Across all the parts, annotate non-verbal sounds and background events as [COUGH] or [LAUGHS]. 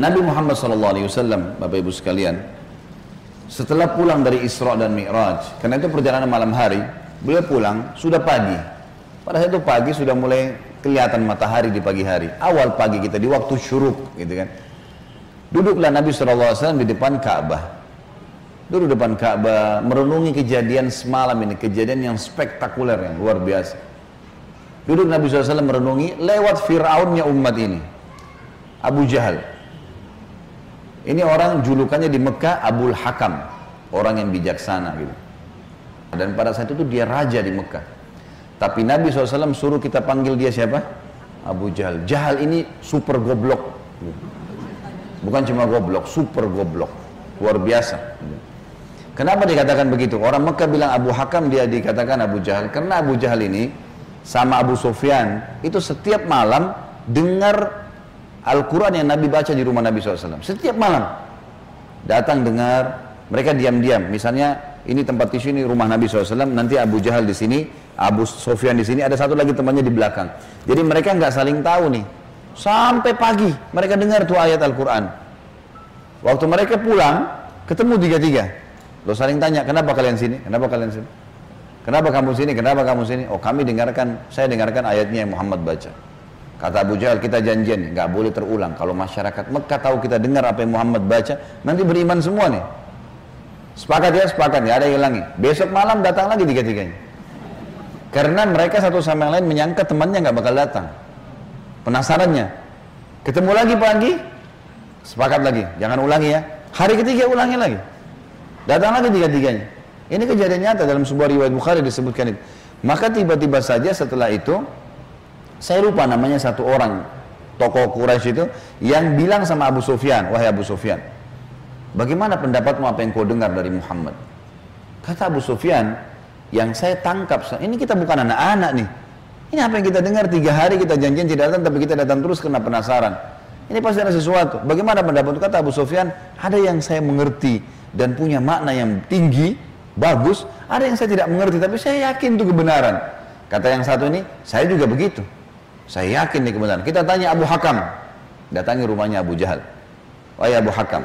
Nabi Muhammad SAW, Bapak Ibu sekalian, setelah pulang dari Isra dan Mi'raj, karena itu perjalanan malam hari, beliau pulang sudah pagi. Pada saat itu pagi sudah mulai kelihatan matahari di pagi hari. Awal pagi kita di waktu syuruk, gitu kan. Duduklah Nabi SAW di depan Ka'bah. Duduk depan Ka'bah, merenungi kejadian semalam ini, kejadian yang spektakuler, yang luar biasa. Duduk Nabi SAW merenungi lewat Fir'aunnya umat ini. Abu Jahal. Ini orang julukannya di Mekah Abul Hakam, orang yang bijaksana gitu. Dan pada saat itu dia raja di Mekah. Tapi Nabi SAW suruh kita panggil dia siapa? Abu Jahal. Jahal ini super goblok. Bukan cuma goblok, super goblok. Luar biasa. Kenapa dikatakan begitu? Orang Mekah bilang Abu Hakam, dia dikatakan Abu Jahal. Karena Abu Jahal ini sama Abu Sufyan itu setiap malam dengar Al-Quran yang Nabi baca di rumah Nabi SAW. Setiap malam datang dengar, mereka diam-diam. Misalnya ini tempat tisu ini rumah Nabi SAW, nanti Abu Jahal di sini, Abu Sufyan di sini, ada satu lagi temannya di belakang. Jadi mereka nggak saling tahu nih. Sampai pagi mereka dengar tuh ayat Al-Quran. Waktu mereka pulang, ketemu tiga-tiga. Lo saling tanya, kenapa kalian sini? Kenapa kalian sini? Kenapa kamu sini? Kenapa kamu sini? Oh kami dengarkan, saya dengarkan ayatnya yang Muhammad baca. Kata Abu Jahal, kita janjian, nggak boleh terulang. Kalau masyarakat Mekah tahu kita dengar apa yang Muhammad baca, nanti beriman semua nih. Sepakat ya, sepakat, ya ada yang hilangi. Besok malam datang lagi tiga-tiganya. Karena mereka satu sama yang lain menyangka temannya nggak bakal datang. Penasarannya. Ketemu lagi pagi, sepakat lagi, jangan ulangi ya. Hari ketiga ulangi lagi. Datang lagi tiga-tiganya. Ini kejadian nyata dalam sebuah riwayat Bukhari disebutkan itu. Maka tiba-tiba saja setelah itu saya lupa namanya satu orang tokoh Quraisy itu yang bilang sama Abu Sufyan, wahai Abu Sufyan, bagaimana pendapatmu apa yang kau dengar dari Muhammad? Kata Abu Sufyan, yang saya tangkap, ini kita bukan anak-anak nih. Ini apa yang kita dengar tiga hari kita janjian tidak datang, tapi kita datang terus karena penasaran. Ini pasti ada sesuatu. Bagaimana pendapat kata Abu Sufyan? Ada yang saya mengerti dan punya makna yang tinggi, bagus. Ada yang saya tidak mengerti, tapi saya yakin itu kebenaran. Kata yang satu ini, saya juga begitu. Saya yakin nih kebenaran. Kita tanya Abu Hakam. Datangi rumahnya Abu Jahal. Wahai Abu Hakam,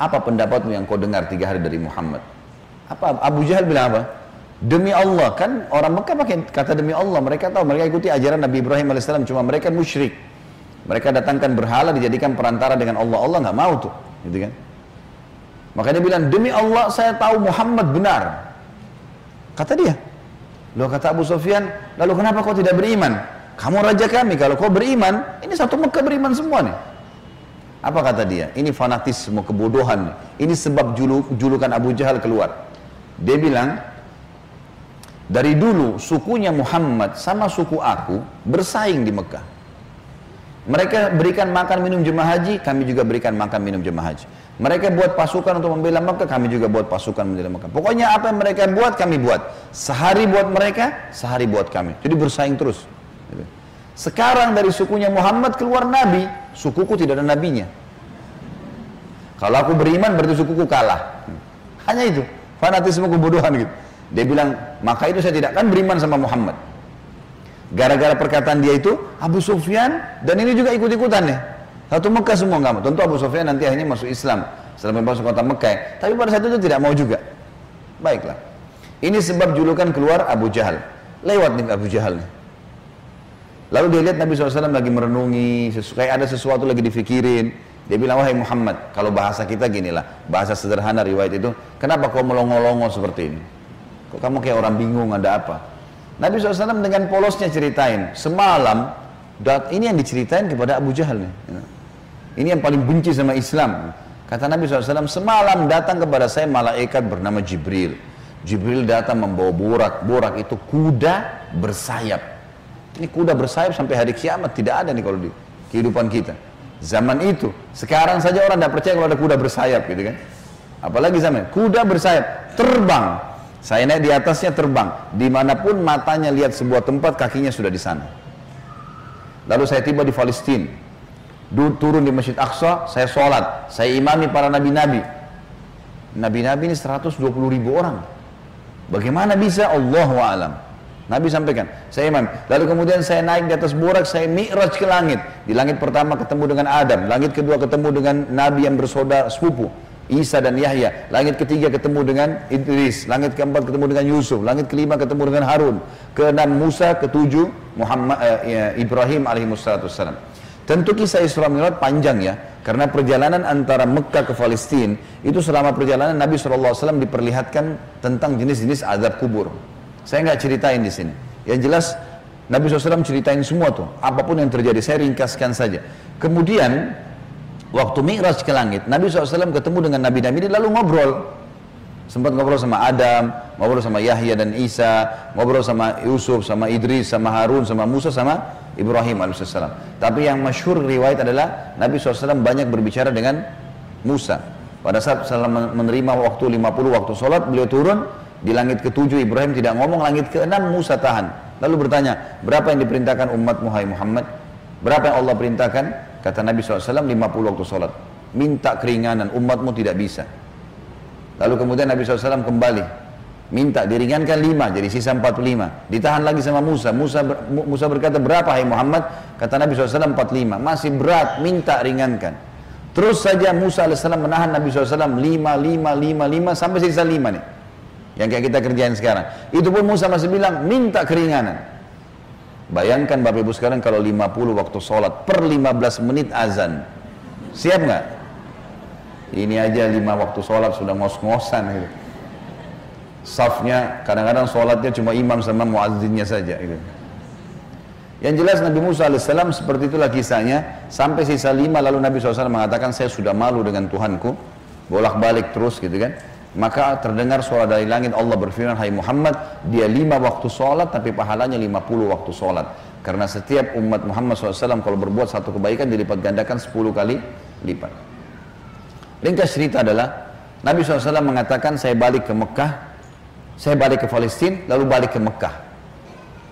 apa pendapatmu yang kau dengar tiga hari dari Muhammad? Apa Abu Jahal bilang apa? Demi Allah kan orang Mekah pakai kata demi Allah. Mereka tahu mereka ikuti ajaran Nabi Ibrahim alaihissalam. Cuma mereka musyrik. Mereka datangkan berhala dijadikan perantara dengan Allah. Allah nggak mau tuh, gitu kan? Maka dia bilang demi Allah saya tahu Muhammad benar. Kata dia. Loh kata Abu Sufyan, lalu kenapa kau tidak beriman? Kamu raja kami, kalau kau beriman, ini satu Mekah beriman semua nih. Apa kata dia? Ini fanatisme, kebodohan. Ini sebab juluk, julukan Abu Jahal keluar. Dia bilang, dari dulu sukunya Muhammad sama suku aku bersaing di Mekah. Mereka berikan makan minum jemaah haji, kami juga berikan makan minum jemaah haji. Mereka buat pasukan untuk membela Mekah, kami juga buat pasukan membela Mekah. Pokoknya apa yang mereka buat, kami buat. Sehari buat mereka, sehari buat kami. Jadi bersaing terus. Sekarang dari sukunya Muhammad keluar Nabi, sukuku tidak ada nabinya. Kalau aku beriman berarti sukuku kalah. Hanya itu, fanatisme kebodohan gitu. Dia bilang, maka itu saya tidak akan beriman sama Muhammad. Gara-gara perkataan dia itu, Abu Sufyan dan ini juga ikut-ikutan nih. Satu Mekah semua nggak mau. Tentu Abu Sufyan nanti akhirnya masuk Islam setelah masuk kota Mekah. Tapi pada saat itu tidak mau juga. Baiklah. Ini sebab julukan keluar Abu Jahal. Lewat nih Abu Jahal nih. Lalu dia lihat Nabi SAW lagi merenungi, kayak ada sesuatu lagi difikirin. Dia bilang, wahai Muhammad, kalau bahasa kita gini lah, bahasa sederhana riwayat itu, kenapa kau melongo-longo seperti ini? Kok kamu kayak orang bingung, ada apa? Nabi SAW dengan polosnya ceritain, semalam, ini yang diceritain kepada Abu Jahal nih. Ini yang paling benci sama Islam. Kata Nabi SAW, semalam datang kepada saya malaikat bernama Jibril. Jibril datang membawa borak. Borak itu kuda bersayap. Ini kuda bersayap sampai hari kiamat tidak ada nih kalau di kehidupan kita. Zaman itu, sekarang saja orang tidak percaya kalau ada kuda bersayap gitu kan. Apalagi zaman kuda bersayap terbang. Saya naik di atasnya terbang. Di mana pun matanya lihat sebuah tempat, kakinya sudah di sana. Lalu saya tiba di Palestina. Turun di Masjid Aqsa, saya sholat. Saya imami para nabi-nabi. Nabi-nabi ini 120 ribu orang. Bagaimana bisa? Allahu alam. Nabi sampaikan, saya imam. Lalu kemudian saya naik di atas burak, saya mi'raj ke langit. Di langit pertama ketemu dengan Adam, langit kedua ketemu dengan Nabi yang bersaudara sepupu. Isa dan Yahya. Langit ketiga ketemu dengan Idris. Langit keempat ketemu dengan Yusuf. Langit kelima ketemu dengan Harun. Keenam Musa. Ketujuh Muhammad eh, Ibrahim alaihissalam. Tentu kisah Isra Mi'raj panjang ya. Karena perjalanan antara Mekah ke Palestina itu selama perjalanan Nabi SAW diperlihatkan tentang jenis-jenis azab kubur. Saya nggak ceritain di sini. Yang jelas Nabi SAW ceritain semua tuh, apa pun yang terjadi. Saya ringkaskan saja. Kemudian waktu Mi'raj ke langit, Nabi SAW ketemu dengan Nabi-Nabi lalu ngobrol. Sempat ngobrol sama Adam, ngobrol sama Yahya dan Isa, ngobrol sama Yusuf, sama Idris, sama Harun, sama Musa, sama Ibrahim alaihissalam. Tapi yang masyhur riwayat adalah Nabi SAW banyak berbicara dengan Musa. Pada saat menerima waktu 50 waktu sholat, beliau turun, di langit ketujuh Ibrahim tidak ngomong, langit keenam Musa tahan. Lalu bertanya, berapa yang diperintahkan umat Muhammad? Berapa yang Allah perintahkan? Kata Nabi SAW, 50 waktu sholat. Minta keringanan, umatmu tidak bisa. Lalu kemudian Nabi SAW kembali. Minta diringankan 5, jadi sisa 45. Ditahan lagi sama Musa. Musa, ber, Musa berkata, berapa hai Muhammad? Kata Nabi SAW 45. Masih berat, minta ringankan. Terus saja Musa AS menahan Nabi SAW 5, 5, 5, 5, sampai sisa 5 nih. Yang kayak kita kerjain sekarang. Itu pun Musa masih bilang, minta keringanan. Bayangkan Bapak Ibu sekarang kalau 50 waktu sholat per 15 menit azan. Siap nggak? Ini aja 5 waktu sholat sudah ngos-ngosan gitu. Safnya kadang-kadang sholatnya cuma imam sama muazzinnya saja gitu. Yang jelas Nabi Musa AS seperti itulah kisahnya Sampai sisa lima lalu Nabi SAW mengatakan Saya sudah malu dengan Tuhanku Bolak-balik terus gitu kan maka terdengar suara dari langit Allah berfirman, Hai Muhammad, dia lima waktu sholat tapi pahalanya lima puluh waktu sholat. Karena setiap umat Muhammad SAW kalau berbuat satu kebaikan dilipat gandakan sepuluh kali lipat. Ringkas cerita adalah, Nabi SAW mengatakan saya balik ke Mekah, saya balik ke Palestina, lalu balik ke Mekah.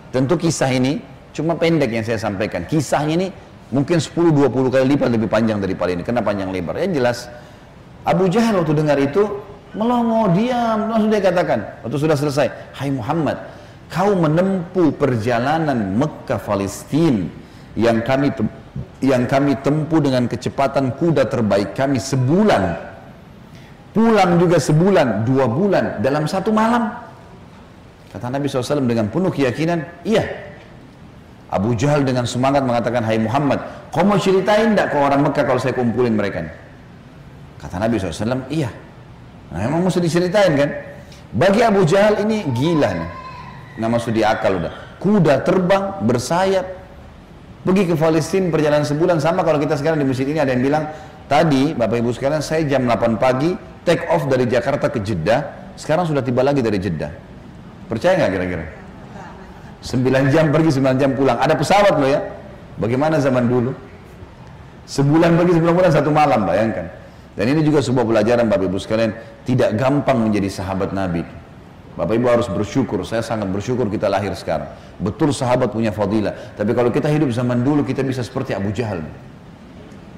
Tentu kisah ini cuma pendek yang saya sampaikan. Kisahnya ini mungkin 10-20 kali lipat lebih panjang daripada ini. Kenapa panjang lebar? Yang jelas, Abu Jahal waktu dengar itu melongo diam. Langsung dia katakan waktu sudah selesai Hai Muhammad kau menempuh perjalanan Mekah Palestina yang kami yang kami tempuh dengan kecepatan kuda terbaik kami sebulan. Pulang juga sebulan dua bulan dalam satu malam. Kata Nabi SAW dengan penuh keyakinan iya. Abu Jahal dengan semangat mengatakan Hai Muhammad kau mau ceritain tidak ke orang Mekah kalau saya kumpulin mereka kata Nabi SAW iya Nah, emang mesti diceritain kan? Bagi Abu Jahal ini gila nih. Nggak masuk di akal udah. Kuda terbang, bersayap, pergi ke Palestina perjalanan sebulan. Sama kalau kita sekarang di masjid ini ada yang bilang tadi Bapak Ibu sekalian saya jam 8 pagi take off dari Jakarta ke Jeddah. Sekarang sudah tiba lagi dari Jeddah. Percaya nggak kira-kira? 9 jam pergi 9 jam pulang. Ada pesawat loh ya. Bagaimana zaman dulu? Sebulan pergi sebulan pulang satu malam bayangkan dan ini juga sebuah pelajaran Bapak Ibu sekalian, tidak gampang menjadi sahabat Nabi. Bapak Ibu harus bersyukur, saya sangat bersyukur kita lahir sekarang. Betul sahabat punya fadilah, tapi kalau kita hidup zaman dulu kita bisa seperti Abu Jahal.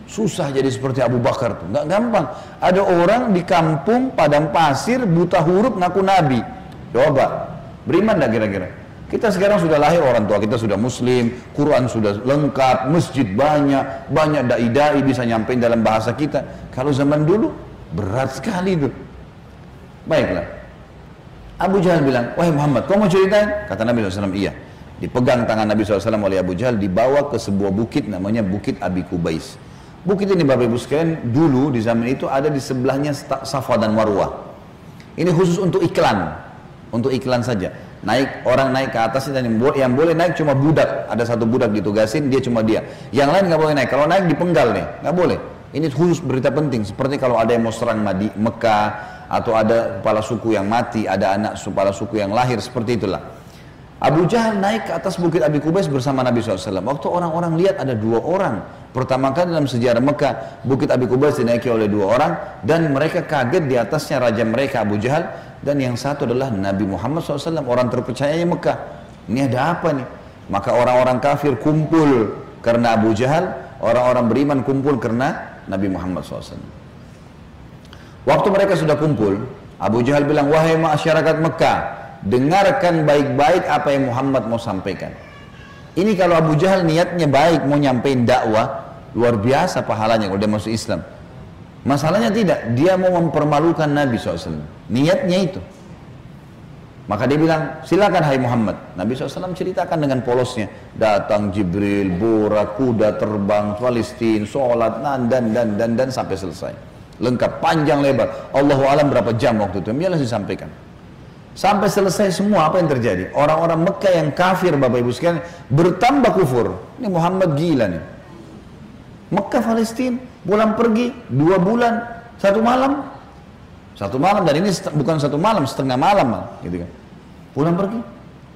Susah jadi seperti Abu Bakar tuh, nggak gampang. Ada orang di kampung padang pasir buta huruf ngaku Nabi. Coba, beriman dah kira-kira? Kita sekarang sudah lahir orang tua kita sudah muslim, Quran sudah lengkap, masjid banyak, banyak dai-dai bisa nyampein dalam bahasa kita. Kalau zaman dulu berat sekali itu. Baiklah. Abu Jahal bilang, wahai Muhammad, kau mau ceritain? Kata Nabi SAW, iya. Dipegang tangan Nabi SAW oleh Abu Jahal, dibawa ke sebuah bukit namanya Bukit Abi Kubais. Bukit ini Bapak Ibu sekalian, dulu di zaman itu ada di sebelahnya Safa dan Marwah. Ini khusus untuk iklan, untuk iklan saja naik orang naik ke atas dan yang, yang boleh naik cuma budak. Ada satu budak ditugasin dia cuma dia. Yang lain nggak boleh naik. Kalau naik dipenggal nih nggak boleh. Ini khusus berita penting. Seperti kalau ada yang mau serang Madi, Mekah atau ada kepala suku yang mati ada anak kepala suku yang lahir seperti itulah. Abu Jahal naik ke atas bukit Abi Kubais bersama Nabi SAW. Waktu orang-orang lihat ada dua orang. Pertama kali dalam sejarah Mekah, bukit Abi Kubais dinaiki oleh dua orang. Dan mereka kaget di atasnya raja mereka Abu Jahal. Dan yang satu adalah Nabi Muhammad SAW, orang terpercayanya Mekah. Ini ada apa nih? Maka orang-orang kafir kumpul karena Abu Jahal. Orang-orang beriman kumpul karena Nabi Muhammad SAW. Waktu mereka sudah kumpul, Abu Jahal bilang, wahai masyarakat Mekah, dengarkan baik-baik apa yang Muhammad mau sampaikan. Ini kalau Abu Jahal niatnya baik mau nyampein dakwah, luar biasa pahalanya kalau dia masuk Islam. Masalahnya tidak, dia mau mempermalukan Nabi SAW. Niatnya itu. Maka dia bilang, silakan hai Muhammad. Nabi SAW ceritakan dengan polosnya. Datang Jibril, borak, kuda terbang, Palestina, sholat, dan, dan, dan, dan, dan, sampai selesai. Lengkap, panjang lebar. Allahu alam berapa jam waktu itu. Biarlah disampaikan. Sampai selesai semua apa yang terjadi. Orang-orang Mekah yang kafir Bapak Ibu sekalian bertambah kufur. Ini Muhammad gila nih. Mekah Palestina pulang pergi dua bulan satu malam satu malam dan ini bukan satu malam setengah malam gitu kan pulang pergi.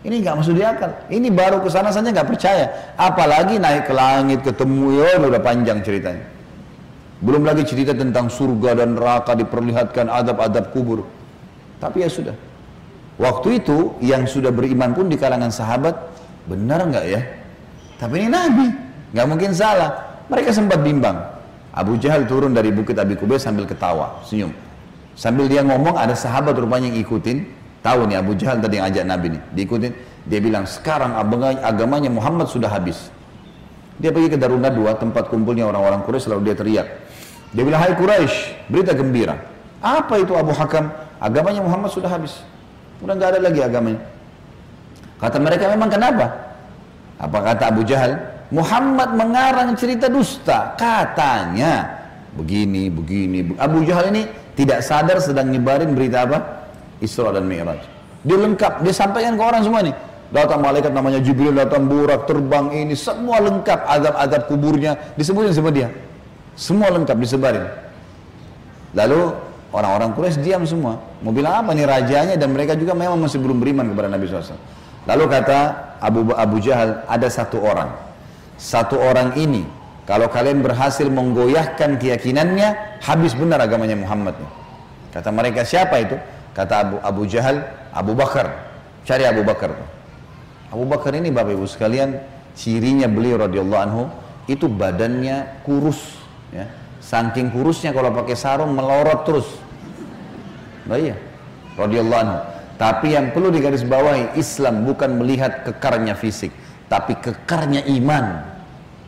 Ini nggak masuk di akal. Ini baru ke sana saja nggak percaya. Apalagi naik ke langit ketemu ya udah panjang ceritanya. Belum lagi cerita tentang surga dan neraka diperlihatkan adab-adab kubur. Tapi ya sudah. Waktu itu yang sudah beriman pun di kalangan sahabat benar nggak ya? Tapi ini Nabi, nggak mungkin salah. Mereka sempat bimbang. Abu Jahal turun dari bukit Abi Kubais sambil ketawa, senyum. Sambil dia ngomong ada sahabat rupanya yang ikutin, Tahu nih Abu Jahal tadi yang ajak Nabi nih, diikutin. Dia bilang, sekarang agamanya Muhammad sudah habis. Dia pergi ke Darun Nadwa, tempat kumpulnya orang-orang Quraisy, lalu dia teriak. Dia bilang, hai Quraisy, berita gembira. Apa itu Abu Hakam? Agamanya Muhammad sudah habis. Udah nggak ada lagi agamanya. Kata mereka memang kenapa? Apa kata Abu Jahal? Muhammad mengarang cerita dusta. Katanya begini, begini. Abu Jahal ini tidak sadar sedang nyebarin berita apa? Isra dan Mi'raj. Dia lengkap, dia sampaikan ke orang semua nih. Datang malaikat namanya Jibril, datang burak, terbang ini, semua lengkap adab-adab kuburnya, disebutin sama dia. Semua lengkap disebarin. Lalu orang-orang Quraisy diam semua. Mau bilang apa nih rajanya dan mereka juga memang masih belum beriman kepada Nabi SAW. Lalu kata Abu Abu Jahal, ada satu orang. Satu orang ini, kalau kalian berhasil menggoyahkan keyakinannya, habis benar agamanya Muhammad. Kata mereka siapa itu? Kata Abu, Abu Jahal, Abu Bakar. Cari Abu Bakar. Abu Bakar ini Bapak Ibu sekalian, cirinya beliau radhiyallahu anhu itu badannya kurus, ya. Saking kurusnya kalau pakai sarung melorot terus. Nah iya, radhiyallahu anhu. Tapi yang perlu digarisbawahi, Islam bukan melihat kekarnya fisik, tapi kekarnya iman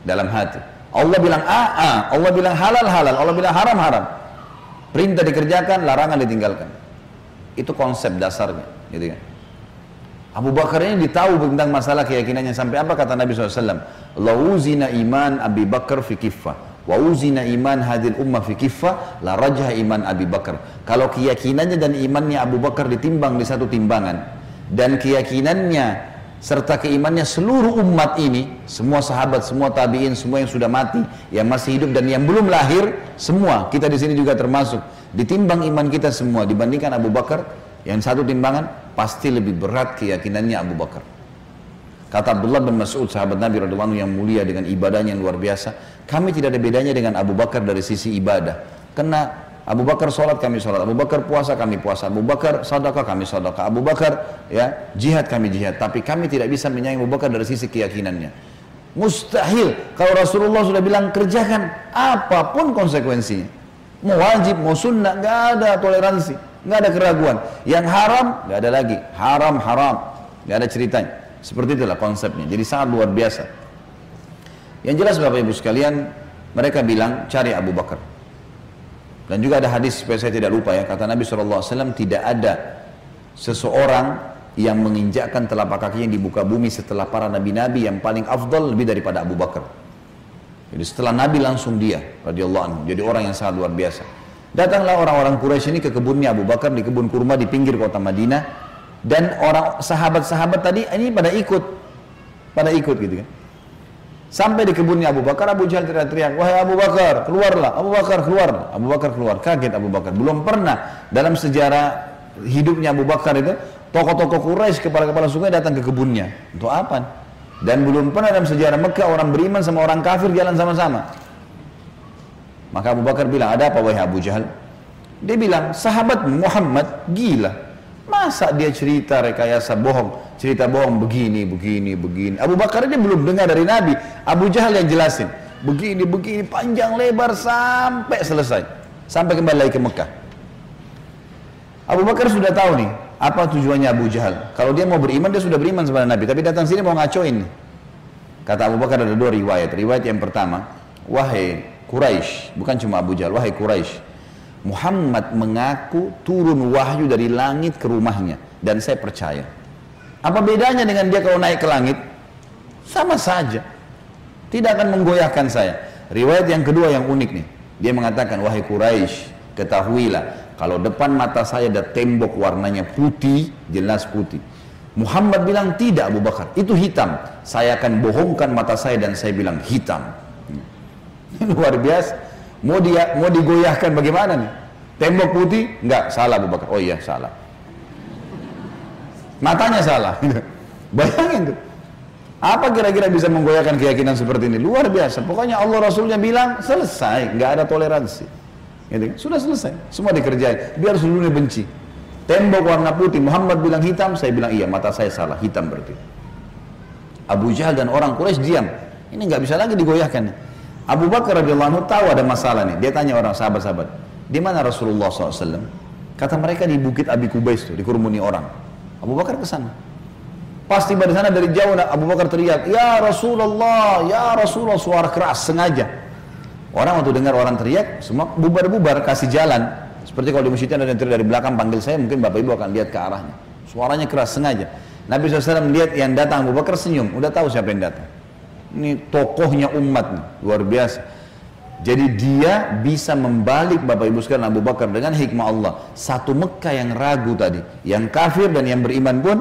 dalam hati. Allah bilang A, A, Allah bilang halal, halal, Allah bilang haram, haram. Perintah dikerjakan, larangan ditinggalkan. Itu konsep dasarnya, gitu kan. Abu Bakar ini ditahu tentang masalah keyakinannya sampai apa kata Nabi SAW Lauzina iman Abi Bakar fi kiffah Wa uzina iman hadil ummah fi kiffah La rajah iman Abi Bakar Kalau keyakinannya dan imannya Abu Bakar ditimbang di satu timbangan Dan keyakinannya serta keimannya seluruh umat ini Semua sahabat, semua tabi'in, semua yang sudah mati Yang masih hidup dan yang belum lahir Semua, kita di sini juga termasuk Ditimbang iman kita semua dibandingkan Abu Bakar, yang satu timbangan pasti lebih berat keyakinannya Abu Bakar. Kata Abdullah bin Mas'ud, sahabat Nabi radhiyallahu yang mulia dengan ibadahnya yang luar biasa, kami tidak ada bedanya dengan Abu Bakar dari sisi ibadah. Karena Abu Bakar sholat kami sholat, Abu Bakar puasa kami puasa, Abu Bakar sadaqah kami sadaqah, Abu Bakar ya jihad kami jihad. Tapi kami tidak bisa menyayangi Abu Bakar dari sisi keyakinannya. Mustahil kalau Rasulullah sudah bilang kerjakan apa pun konsekuensinya. Mau wajib, mau sunnah, nggak ada toleransi, nggak ada keraguan. Yang haram, nggak ada lagi. Haram, haram, nggak ada ceritanya. Seperti itulah konsepnya. Jadi sangat luar biasa. Yang jelas Bapak Ibu sekalian, mereka bilang cari Abu Bakar. Dan juga ada hadis supaya saya tidak lupa ya, kata Nabi SAW tidak ada seseorang yang menginjakkan telapak kakinya di muka bumi setelah para nabi-nabi yang paling afdal lebih daripada Abu Bakar. Jadi setelah Nabi langsung dia radhiyallahu anhu. Jadi orang yang sangat luar biasa. Datanglah orang-orang Quraisy ini ke kebunnya Abu Bakar di kebun kurma di pinggir kota Madinah dan orang sahabat-sahabat tadi ini pada ikut pada ikut gitu kan. Sampai di kebunnya Abu Bakar, Abu Jahal teriak-teriak, wahai Abu Bakar, keluarlah, Abu Bakar keluar, Abu Bakar keluar, kaget Abu Bakar. Belum pernah dalam sejarah hidupnya Abu Bakar itu, tokoh-tokoh Quraisy, kepala-kepala suku datang ke kebunnya. Untuk apa? Dan belum pernah dalam sejarah Mekah orang beriman sama orang kafir jalan sama-sama. Maka Abu Bakar bilang, ada apa wahai Abu Jahal? Dia bilang, sahabat Muhammad gila. Masa dia cerita rekayasa bohong, cerita bohong begini, begini, begini. Abu Bakar ini belum dengar dari Nabi. Abu Jahal yang jelasin. Begini, begini, panjang lebar sampai selesai. Sampai kembali lagi ke Mekah. Abu Bakar sudah tahu nih, apa tujuannya Abu Jahal? Kalau dia mau beriman, dia sudah beriman kepada Nabi. Tapi datang sini mau ngacoin. Kata Abu Bakar ada dua riwayat. Riwayat yang pertama, wahai Quraisy, bukan cuma Abu Jahal, wahai Quraisy, Muhammad mengaku turun wahyu dari langit ke rumahnya dan saya percaya. Apa bedanya dengan dia kalau naik ke langit? Sama saja. Tidak akan menggoyahkan saya. Riwayat yang kedua yang unik nih. Dia mengatakan, wahai Quraisy, ketahuilah kalau depan mata saya ada tembok warnanya putih, jelas putih. Muhammad bilang tidak Abu Bakar, itu hitam. Saya akan bohongkan mata saya dan saya bilang hitam. Ini [LAUGHS] luar biasa. Mau dia mau digoyahkan bagaimana nih? Tembok putih? Enggak, salah Abu Bakar. Oh iya, salah. Matanya salah. [LAUGHS] Bayangin tuh. Apa kira-kira bisa menggoyahkan keyakinan seperti ini? Luar biasa. Pokoknya Allah Rasulnya bilang selesai, nggak ada toleransi. Gitu kan? Sudah selesai, semua dikerjain. Biar seluruhnya benci. Tembok warna putih, Muhammad bilang hitam, saya bilang iya, mata saya salah, hitam berarti. Abu Jahal dan orang Quraisy diam. Ini nggak bisa lagi digoyahkan. Abu Bakar radhiyallahu anhu tahu ada masalah nih. Dia tanya orang sahabat-sahabat, di mana Rasulullah SAW? Kata mereka di Bukit Abi Kubais itu, dikurmuni orang. Abu Bakar ke sana. Pas tiba di sana dari jauh Abu Bakar teriak, "Ya Rasulullah, ya Rasulullah!" suara keras sengaja. Orang waktu dengar orang teriak, semua bubar-bubar kasih jalan. Seperti kalau di masjid ada yang teriak dari belakang panggil saya, mungkin bapak ibu akan lihat ke arahnya. Suaranya keras sengaja. Nabi SAW melihat yang datang Abu Bakar senyum, udah tahu siapa yang datang. Ini tokohnya umat luar biasa. Jadi dia bisa membalik Bapak Ibu sekalian Abu Bakar dengan hikmah Allah. Satu Mekah yang ragu tadi, yang kafir dan yang beriman pun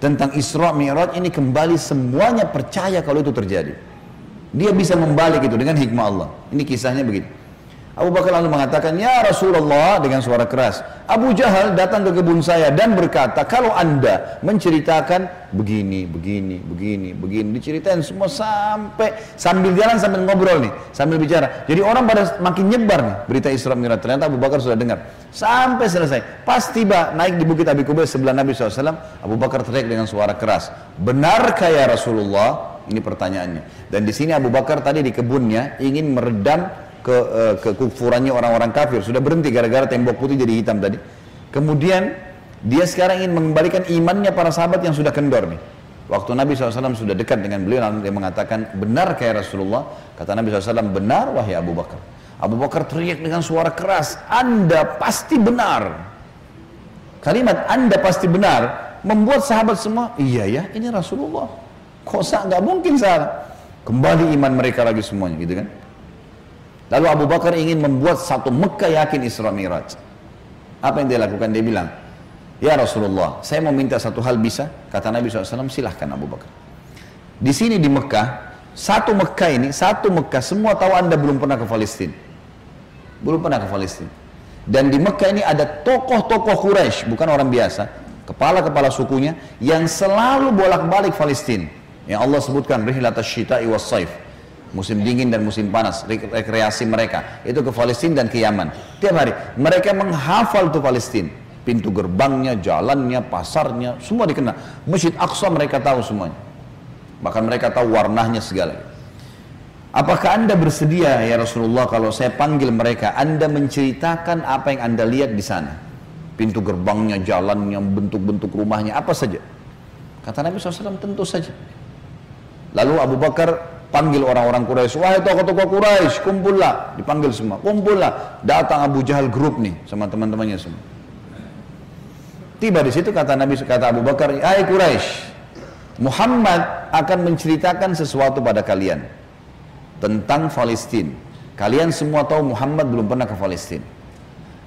tentang Isra Mi'raj ini kembali semuanya percaya kalau itu terjadi. Dia bisa membalik itu dengan hikmah Allah. Ini kisahnya begitu. Abu Bakar lalu mengatakan, Ya Rasulullah dengan suara keras. Abu Jahal datang ke kebun saya dan berkata, kalau anda menceritakan begini, begini, begini, begini. Diceritain semua sampai, sambil jalan sambil ngobrol nih, sambil bicara. Jadi orang pada makin nyebar nih berita Isra Mi'raj. Ternyata Abu Bakar sudah dengar. Sampai selesai. Pas tiba naik di bukit Abi Kubais sebelah Nabi SAW, Abu Bakar teriak dengan suara keras. Benarkah ya Rasulullah? Ini pertanyaannya. Dan di sini Abu Bakar tadi di kebunnya ingin meredam ke uh, kekufurannya orang-orang kafir. Sudah berhenti gara-gara tembok putih jadi hitam tadi. Kemudian dia sekarang ingin mengembalikan imannya para sahabat yang sudah kendor nih. Waktu Nabi SAW sudah dekat dengan beliau, lalu dia mengatakan, benar kayak Rasulullah? Kata Nabi SAW, benar wahai Abu Bakar. Abu Bakar teriak dengan suara keras, Anda pasti benar. Kalimat Anda pasti benar membuat sahabat semua, iya ya, ini Rasulullah. Kok nggak mungkin salah. Kembali iman mereka lagi semuanya gitu kan. Lalu Abu Bakar ingin membuat satu Mekah yakin Isra Miraj. Apa yang dia lakukan? Dia bilang, Ya Rasulullah, saya mau minta satu hal bisa? Kata Nabi SAW, silahkan Abu Bakar. Di sini di Mekah, satu Mekah ini, satu Mekah, semua tahu anda belum pernah ke Palestina. Belum pernah ke Palestina. Dan di Mekah ini ada tokoh-tokoh Quraisy, bukan orang biasa, kepala-kepala sukunya yang selalu bolak-balik Palestina. Yang Allah sebutkan rihlat syita'i was saif. Musim dingin dan musim panas, rekreasi mereka. Itu ke Palestina dan ke Yaman. Tiap hari. Mereka menghafal tuh Palestina. Pintu gerbangnya, jalannya, pasarnya, semua dikenal. Masjid Aqsa mereka tahu semuanya. Bahkan mereka tahu warnanya segala. Apakah anda bersedia ya Rasulullah kalau saya panggil mereka, anda menceritakan apa yang anda lihat di sana? Pintu gerbangnya, jalannya, bentuk-bentuk rumahnya, apa saja. Kata Nabi SAW tentu saja. Lalu Abu Bakar panggil orang-orang Quraisy, wahai tokoh-tokoh Quraisy, kumpullah, dipanggil semua, kumpullah. Datang Abu Jahal grup nih sama teman-temannya semua. Tiba di situ kata Nabi kata Abu Bakar, "Hai Quraisy, Muhammad akan menceritakan sesuatu pada kalian tentang Palestina. Kalian semua tahu Muhammad belum pernah ke Palestina.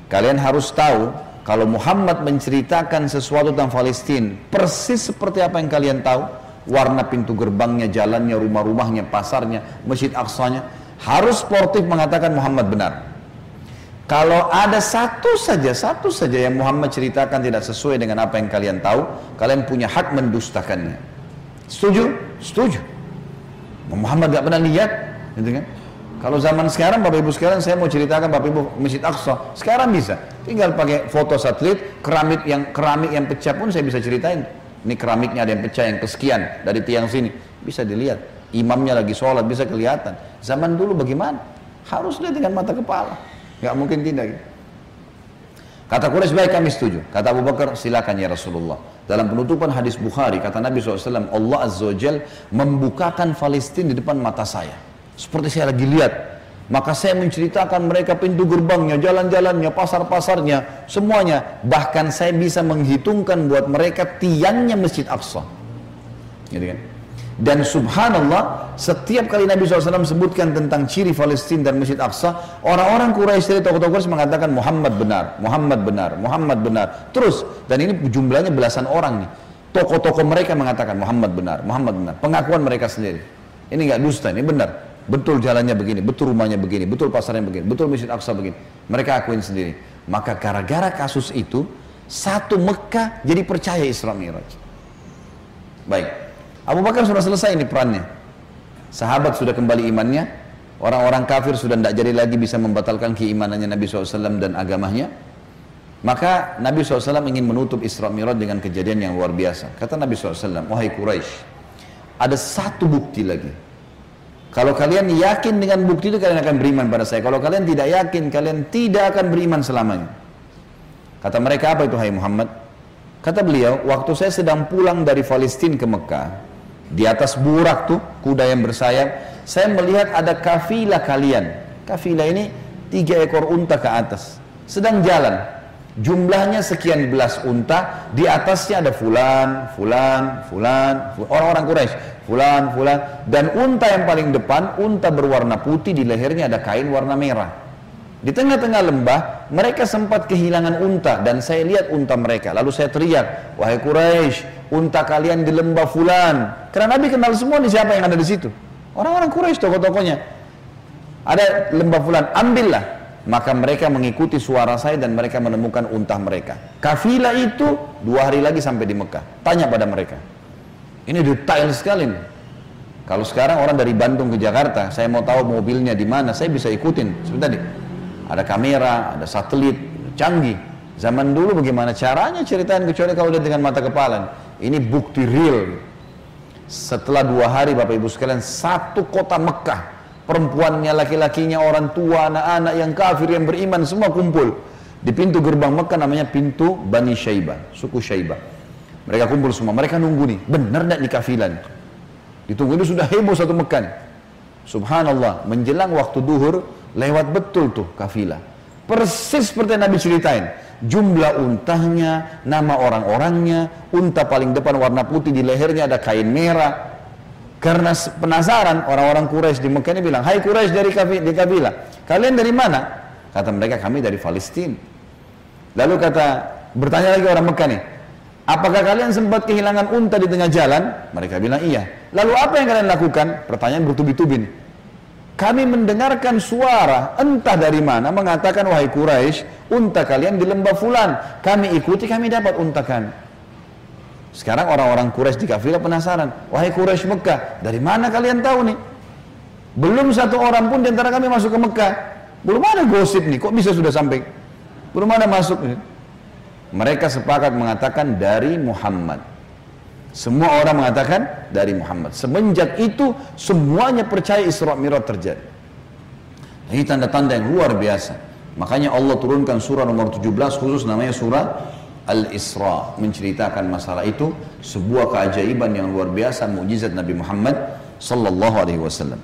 Kalian harus tahu kalau Muhammad menceritakan sesuatu tentang Palestina persis seperti apa yang kalian tahu, warna pintu gerbangnya, jalannya, rumah-rumahnya, pasarnya, masjid aksanya, harus sportif mengatakan Muhammad benar. Kalau ada satu saja, satu saja yang Muhammad ceritakan tidak sesuai dengan apa yang kalian tahu, kalian punya hak mendustakannya. Setuju? Setuju. Muhammad gak pernah lihat, gitu kan? Kalau zaman sekarang, Bapak Ibu sekarang saya mau ceritakan Bapak Ibu Masjid Aqsa, sekarang bisa. Tinggal pakai foto satelit, keramik yang keramik yang pecah pun saya bisa ceritain. Ini keramiknya ada yang pecah, yang kesekian dari tiang sini. Bisa dilihat. Imamnya lagi sholat, bisa kelihatan. Zaman dulu bagaimana? Harus lihat dengan mata kepala. Nggak mungkin tidak. Kata Quraisy baik kami setuju. Kata Abu Bakar silakan ya Rasulullah. Dalam penutupan hadis Bukhari kata Nabi SAW Allah Azza wa membukakan Palestina di depan mata saya. Seperti saya lagi lihat. Maka saya menceritakan mereka pintu gerbangnya, jalan-jalannya, pasar-pasarnya, semuanya. Bahkan saya bisa menghitungkan buat mereka tiangnya Masjid Aqsa. Gitu kan? Dan subhanallah, setiap kali Nabi SAW sebutkan tentang ciri Palestina dan Masjid Aqsa, orang-orang Quraisy dari tokoh-tokoh Quraisy mengatakan Muhammad benar, Muhammad benar, Muhammad benar. Terus, dan ini jumlahnya belasan orang nih. Tokoh-tokoh mereka mengatakan Muhammad benar, Muhammad benar. Pengakuan mereka sendiri. Ini nggak dusta, ini benar. Betul jalannya begini, betul rumahnya begini, betul pasarnya begini, betul Masjid Aqsa begini. Mereka akuin sendiri. Maka gara-gara kasus itu, satu Mekah jadi percaya Isra Miraj. Baik. Abu Bakar sudah selesai ini perannya. Sahabat sudah kembali imannya, orang-orang kafir sudah tidak jadi lagi bisa membatalkan keimanannya Nabi SAW dan agamanya. Maka Nabi SAW ingin menutup Isra Mi'raj dengan kejadian yang luar biasa. Kata Nabi SAW, wahai Quraisy, ada satu bukti lagi. Kalau kalian yakin dengan bukti itu kalian akan beriman pada saya. Kalau kalian tidak yakin, kalian tidak akan beriman selamanya. Kata mereka apa itu hai Muhammad? Kata beliau, waktu saya sedang pulang dari Palestina ke Mekah, di atas burak tuh, kuda yang bersayap, saya melihat ada kafilah kalian. Kafilah ini tiga ekor unta ke atas. Sedang jalan. Jumlahnya sekian belas unta, di atasnya ada fulan, fulan, fulan, orang-orang Quraisy, fulan, fulan. Dan unta yang paling depan, unta berwarna putih, di lehernya ada kain warna merah. Di tengah-tengah lembah, mereka sempat kehilangan unta dan saya lihat unta mereka. Lalu saya teriak, wahai Quraisy, unta kalian di lembah fulan. Karena Nabi kenal semua nih siapa yang ada di situ. Orang-orang Quraisy tokoh-tokohnya. Ada lembah fulan, ambillah. Maka mereka mengikuti suara saya dan mereka menemukan unta mereka. Kafilah itu dua hari lagi sampai di Mekah. Tanya pada mereka. Ini detail sekali nih. Kalau sekarang orang dari Bandung ke Jakarta, saya mau tahu mobilnya di mana, saya bisa ikutin. Sebentar nih ada kamera, ada satelit, canggih. Zaman dulu bagaimana caranya ceritain kecuali kalau lihat dengan mata kepala. Ini bukti real. Setelah dua hari Bapak Ibu sekalian, satu kota Mekah, perempuannya, laki-lakinya, orang tua, anak-anak yang kafir, yang beriman, semua kumpul. Di pintu gerbang Mekah namanya pintu Bani Syaibah, suku Syaibah. Mereka kumpul semua, mereka nunggu nih, benar tidak di kafilan? Ditunggu itu sudah heboh satu Mekah nih. Subhanallah, menjelang waktu duhur, Lewat betul tuh kafilah. Persis seperti Nabi ceritain. Jumlah untahnya, nama orang-orangnya, unta paling depan warna putih di lehernya ada kain merah. Karena penasaran orang-orang Quraisy di Mekah ini bilang, Hai Quraisy dari di kafilah, kalian dari mana? Kata mereka kami dari Palestina. Lalu kata bertanya lagi orang Mekah nih, apakah kalian sempat kehilangan unta di tengah jalan? Mereka bilang iya. Lalu apa yang kalian lakukan? Pertanyaan bertubi-tubi kami mendengarkan suara entah dari mana mengatakan wahai Quraisy unta kalian di lembah fulan kami ikuti kami dapat unta kami sekarang orang-orang Quraisy di kafilah penasaran wahai Quraisy Mekah dari mana kalian tahu nih belum satu orang pun di antara kami masuk ke Mekah belum ada gosip nih kok bisa sudah sampai belum ada masuk nih. mereka sepakat mengatakan dari Muhammad semua orang mengatakan dari Muhammad. Semenjak itu semuanya percaya Isra Mi'raj terjadi. Ini tanda-tanda yang luar biasa. Makanya Allah turunkan surah nomor 17 khusus namanya surah Al-Isra menceritakan masalah itu sebuah keajaiban yang luar biasa mukjizat Nabi Muhammad sallallahu alaihi wasallam.